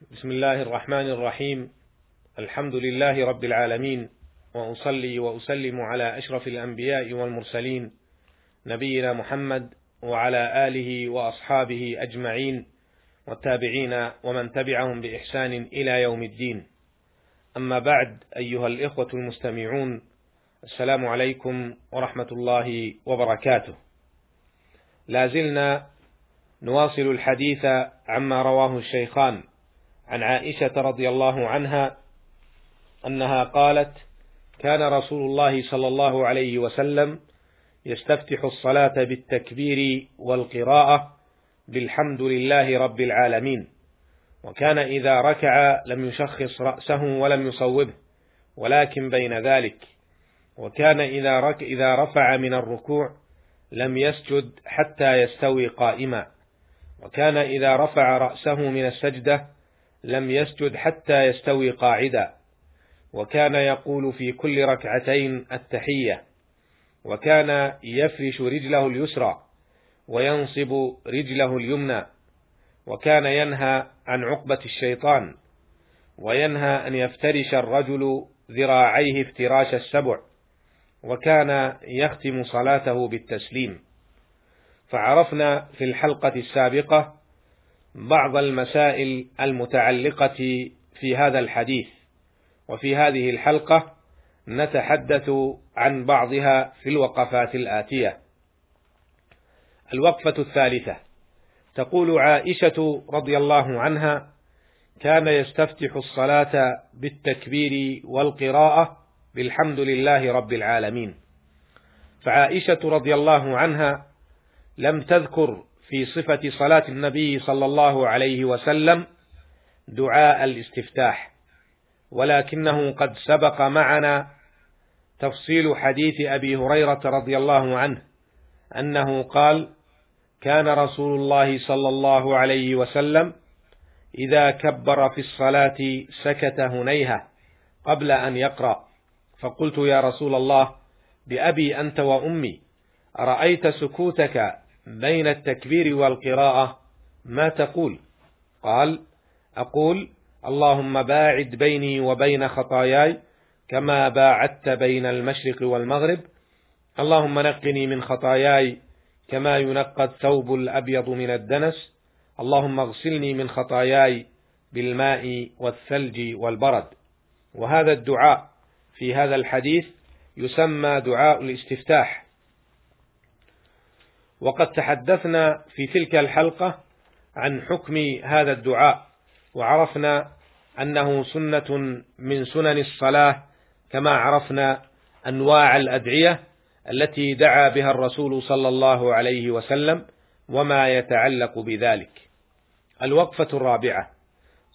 بسم الله الرحمن الرحيم. الحمد لله رب العالمين وأصلي وأسلم على أشرف الأنبياء والمرسلين نبينا محمد وعلى آله وأصحابه أجمعين والتابعين ومن تبعهم بإحسان إلى يوم الدين. أما بعد أيها الإخوة المستمعون السلام عليكم ورحمة الله وبركاته. لا زلنا نواصل الحديث عما رواه الشيخان عن عائشة رضي الله عنها أنها قالت كان رسول الله صلى الله عليه وسلم يستفتح الصلاة بالتكبير والقراءة بالحمد لله رب العالمين وكان إذا ركع لم يشخص رأسه ولم يصوبه ولكن بين ذلك وكان إذا, رك إذا رفع من الركوع لم يسجد حتى يستوي قائما وكان إذا رفع رأسه من السجدة لم يسجد حتى يستوي قاعدا وكان يقول في كل ركعتين التحية وكان يفرش رجله اليسرى وينصب رجله اليمنى وكان ينهى عن عقبة الشيطان وينهى أن يفترش الرجل ذراعيه افتراش السبع وكان يختم صلاته بالتسليم. فعرفنا في الحلقة السابقة بعض المسائل المتعلقة في هذا الحديث. وفي هذه الحلقة نتحدث عن بعضها في الوقفات الآتية. الوقفة الثالثة. تقول عائشة رضي الله عنها كان يستفتح الصلاة بالتكبير والقراءة بالحمد لله رب العالمين. فعائشة رضي الله عنها لم تذكر في صفة صلاة النبي صلى الله عليه وسلم دعاء الاستفتاح. ولكنه قد سبق معنا تفصيل حديث أبي هريرة رضي الله عنه أنه قال كان رسول الله صلى الله عليه وسلم إذا كبر في الصلاة سكت هنيهة قبل أن يقرأ. فقلت يا رسول الله بأبي أنت وأمي أرأيت سكوتك بين التكبير والقراءة ما تقول؟ قال أقول اللهم باعد بيني وبين خطاياي كما باعدت بين المشرق والمغرب. اللهم نقني من خطاياي كما ينقى الثوب الأبيض من الدنس. اللهم اغسلني من خطاياي بالماء والثلج والبرد. وهذا الدعاء في هذا الحديث يسمى دعاء الاستفتاح. وقد تحدثنا في تلك الحلقة عن حكم هذا الدعاء وعرفنا أنه سنة من سنن الصلاة كما عرفنا أنواع الأدعية التي دعا بها الرسول صلى الله عليه وسلم وما يتعلق بذلك. الوقفة الرابعة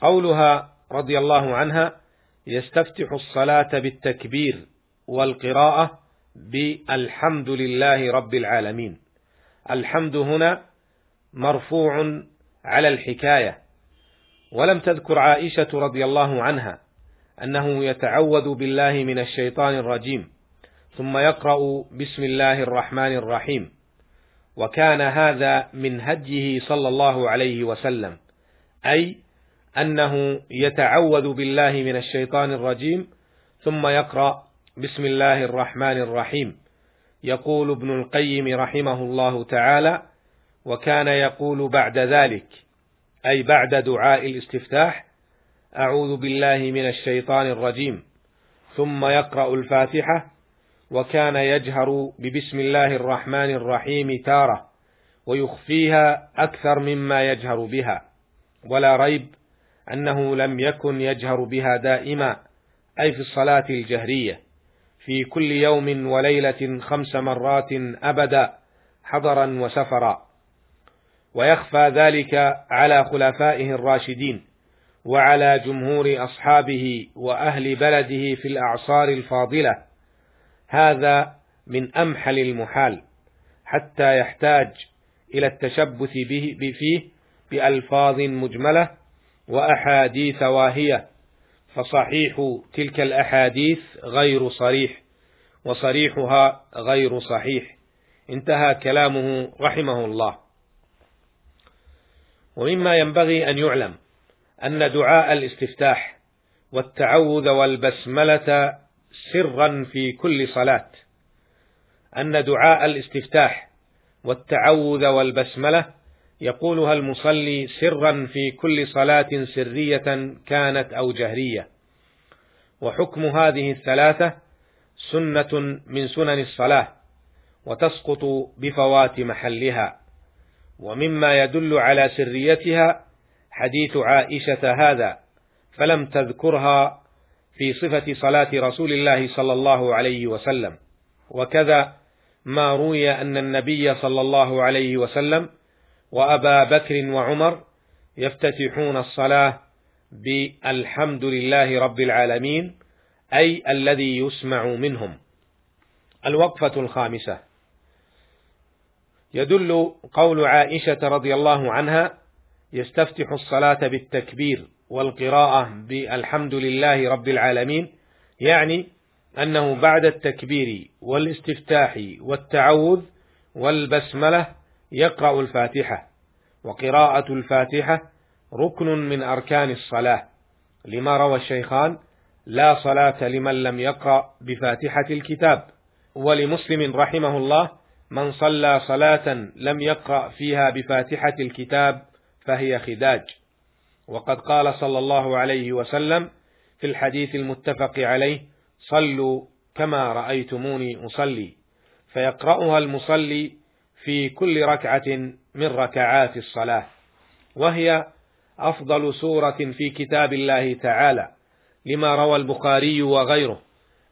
قولها رضي الله عنها يستفتح الصلاة بالتكبير والقراءة بالحمد لله رب العالمين. الحمد هنا مرفوع على الحكاية. ولم تذكر عائشة رضي الله عنها أنه يتعوذ بالله من الشيطان الرجيم ثم يقرأ بسم الله الرحمن الرحيم. وكان هذا من هديه صلى الله عليه وسلم أي أنه يتعوذ بالله من الشيطان الرجيم ثم يقرأ بسم الله الرحمن الرحيم. يقول ابن القيم رحمه الله تعالى وكان يقول بعد ذلك أي بعد دعاء الاستفتاح أعوذ بالله من الشيطان الرجيم ثم يقرأ الفاتحة وكان يجهر ببسم الله الرحمن الرحيم تارة ويخفيها أكثر مما يجهر بها ولا ريب أنه لم يكن يجهر بها دائما أي في الصلاة الجهرية. في كل يوم وليلة خمس مرات أبدا حضرا وسفرا. ويخفى ذلك على خلفائه الراشدين وعلى جمهور أصحابه وأهل بلده في الأعصار الفاضلة. هذا من أمحل المحال حتى يحتاج إلى التشبث به فيه بألفاظ مجملة وأحاديث واهية. فصحيح تلك الأحاديث غير صريح وصريحها غير صحيح. انتهى كلامه رحمه الله. ومما ينبغي أن يعلم أن دعاء الاستفتاح والتعوذ والبسملة سرا في كل صلاة. أن دعاء الاستفتاح والتعوذ والبسملة يقولها المصلي سرا في كل صلاة سرية كانت أو جهرية؟ وحكم هذه الثلاثة سنة من سنن الصلاة وتسقط بفوات محلها ومما يدل على سريتها حديث عائشة هذا فلم تذكرها في صفة صلاة رسول الله صلى الله عليه وسلم. وكذا ما روي أن النبي صلى الله عليه وسلم وأبا بكر وعمر يفتتحون الصلاة بالحمد لله رب العالمين أي الذي يسمع منهم. الوقفة الخامسة. يدل قول عائشة رضي الله عنها يستفتح الصلاة بالتكبير والقراءة بالحمد لله رب العالمين يعني أنه بعد التكبير والاستفتاح والتعوذ والبسملة يقرأ الفاتحة. وقراءة الفاتحة ركن من أركان الصلاة. لما روى الشيخان لا صلاة لمن لم يقرأ بفاتحة الكتاب. ولمسلم رحمه الله من صلى صلاة لم يقرأ فيها بفاتحة الكتاب فهي خداج. وقد قال صلى الله عليه وسلم في الحديث المتفق عليه صلوا كما رأيتموني أصلي. فيقرأها المصلي في كل ركعة من ركعات الصلاة وهي أفضل سورة في كتاب الله تعالى لما روى البخاري وغيره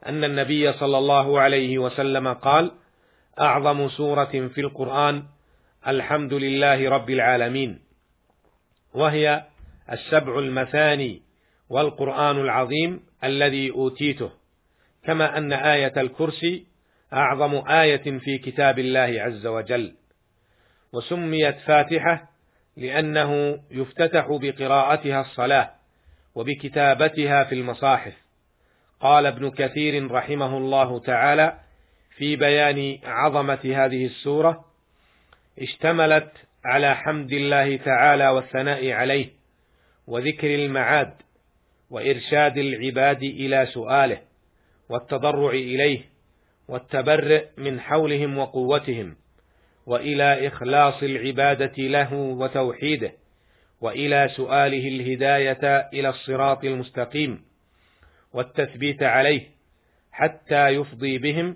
أن النبي صلى الله عليه وسلم قال أعظم سورة في القرآن الحمد لله رب العالمين وهي السبع المثاني والقرآن العظيم الذي أوتيته كما أن آية الكرسي أعظم آية في كتاب الله عز وجل. وسميت فاتحة لأنه يفتتح بقراءتها الصلاة وبكتابتها في المصاحف. قال ابن كثير رحمه الله تعالى في بيان عظمة هذه السورة اشتملت على حمد الله تعالى والثناء عليه وذكر المعاد وإرشاد العباد إلى سؤاله والتضرع إليه والتبرئ من حولهم وقوتهم وإلى إخلاص العبادة له وتوحيده وإلى سؤاله الهداية إلى الصراط المستقيم والتثبيت عليه حتى يفضي بهم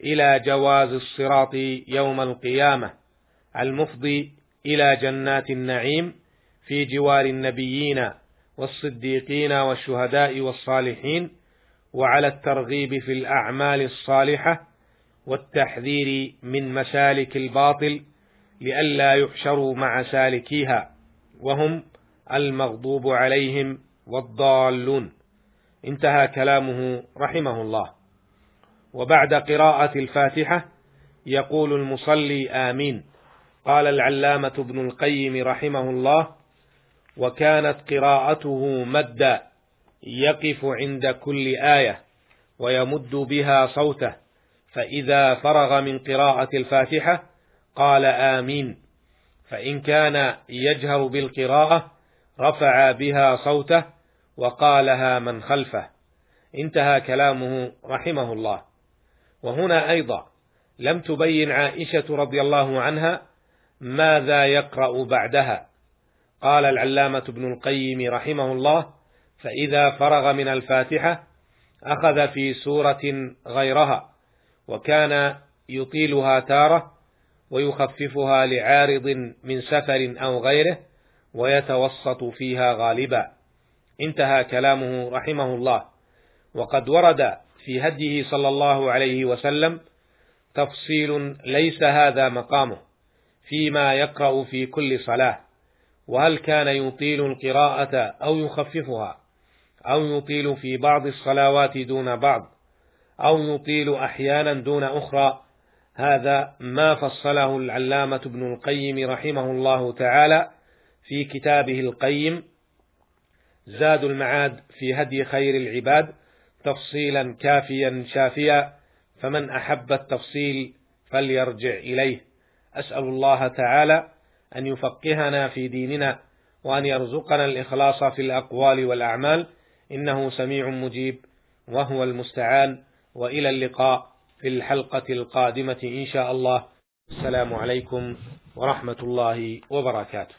إلى جواز الصراط يوم القيامة المفضي إلى جنات النعيم في جوار النبيين والصديقين والشهداء والصالحين وعلى الترغيب في الأعمال الصالحة والتحذير من مسالك الباطل لئلا يحشروا مع سالكيها وهم المغضوب عليهم والضالون. انتهى كلامه رحمه الله. وبعد قراءة الفاتحة يقول المصلي آمين. قال العلامة ابن القيم رحمه الله وكانت قراءته مدا يقف عند كل آية ويمد بها صوته فإذا فرغ من قراءة الفاتحة قال آمين فإن كان يجهر بالقراءة رفع بها صوته وقالها من خلفه. انتهى كلامه رحمه الله. وهنا أيضا لم تبين عائشة رضي الله عنها ماذا يقرأ بعدها. قال العلامة ابن القيم رحمه الله فإذا فرغ من الفاتحة أخذ في سورة غيرها وكان يطيلها تارة ويخففها لعارض من سفر أو غيره ويتوسط فيها غالبا. انتهى كلامه رحمه الله. وقد ورد في هديه صلى الله عليه وسلم تفصيل ليس هذا مقامه فيما يقرأ في كل صلاة وهل كان يطيل القراءة أو يخففها؟ أو يطيل في بعض الصلوات دون بعض أو يطيل أحيانا دون أخرى. هذا ما فصله العلامة ابن القيم رحمه الله تعالى في كتابه القيم زاد المعاد في هدي خير العباد تفصيلا كافيا شافيا فمن أحب التفصيل فليرجع إليه. أسأل الله تعالى أن يفقهنا في ديننا وأن يرزقنا الإخلاص في الأقوال والأعمال إنه سميع مجيب وهو المستعان وإلى اللقاء في الحلقة القادمة إن شاء الله. السلام عليكم ورحمة الله وبركاته.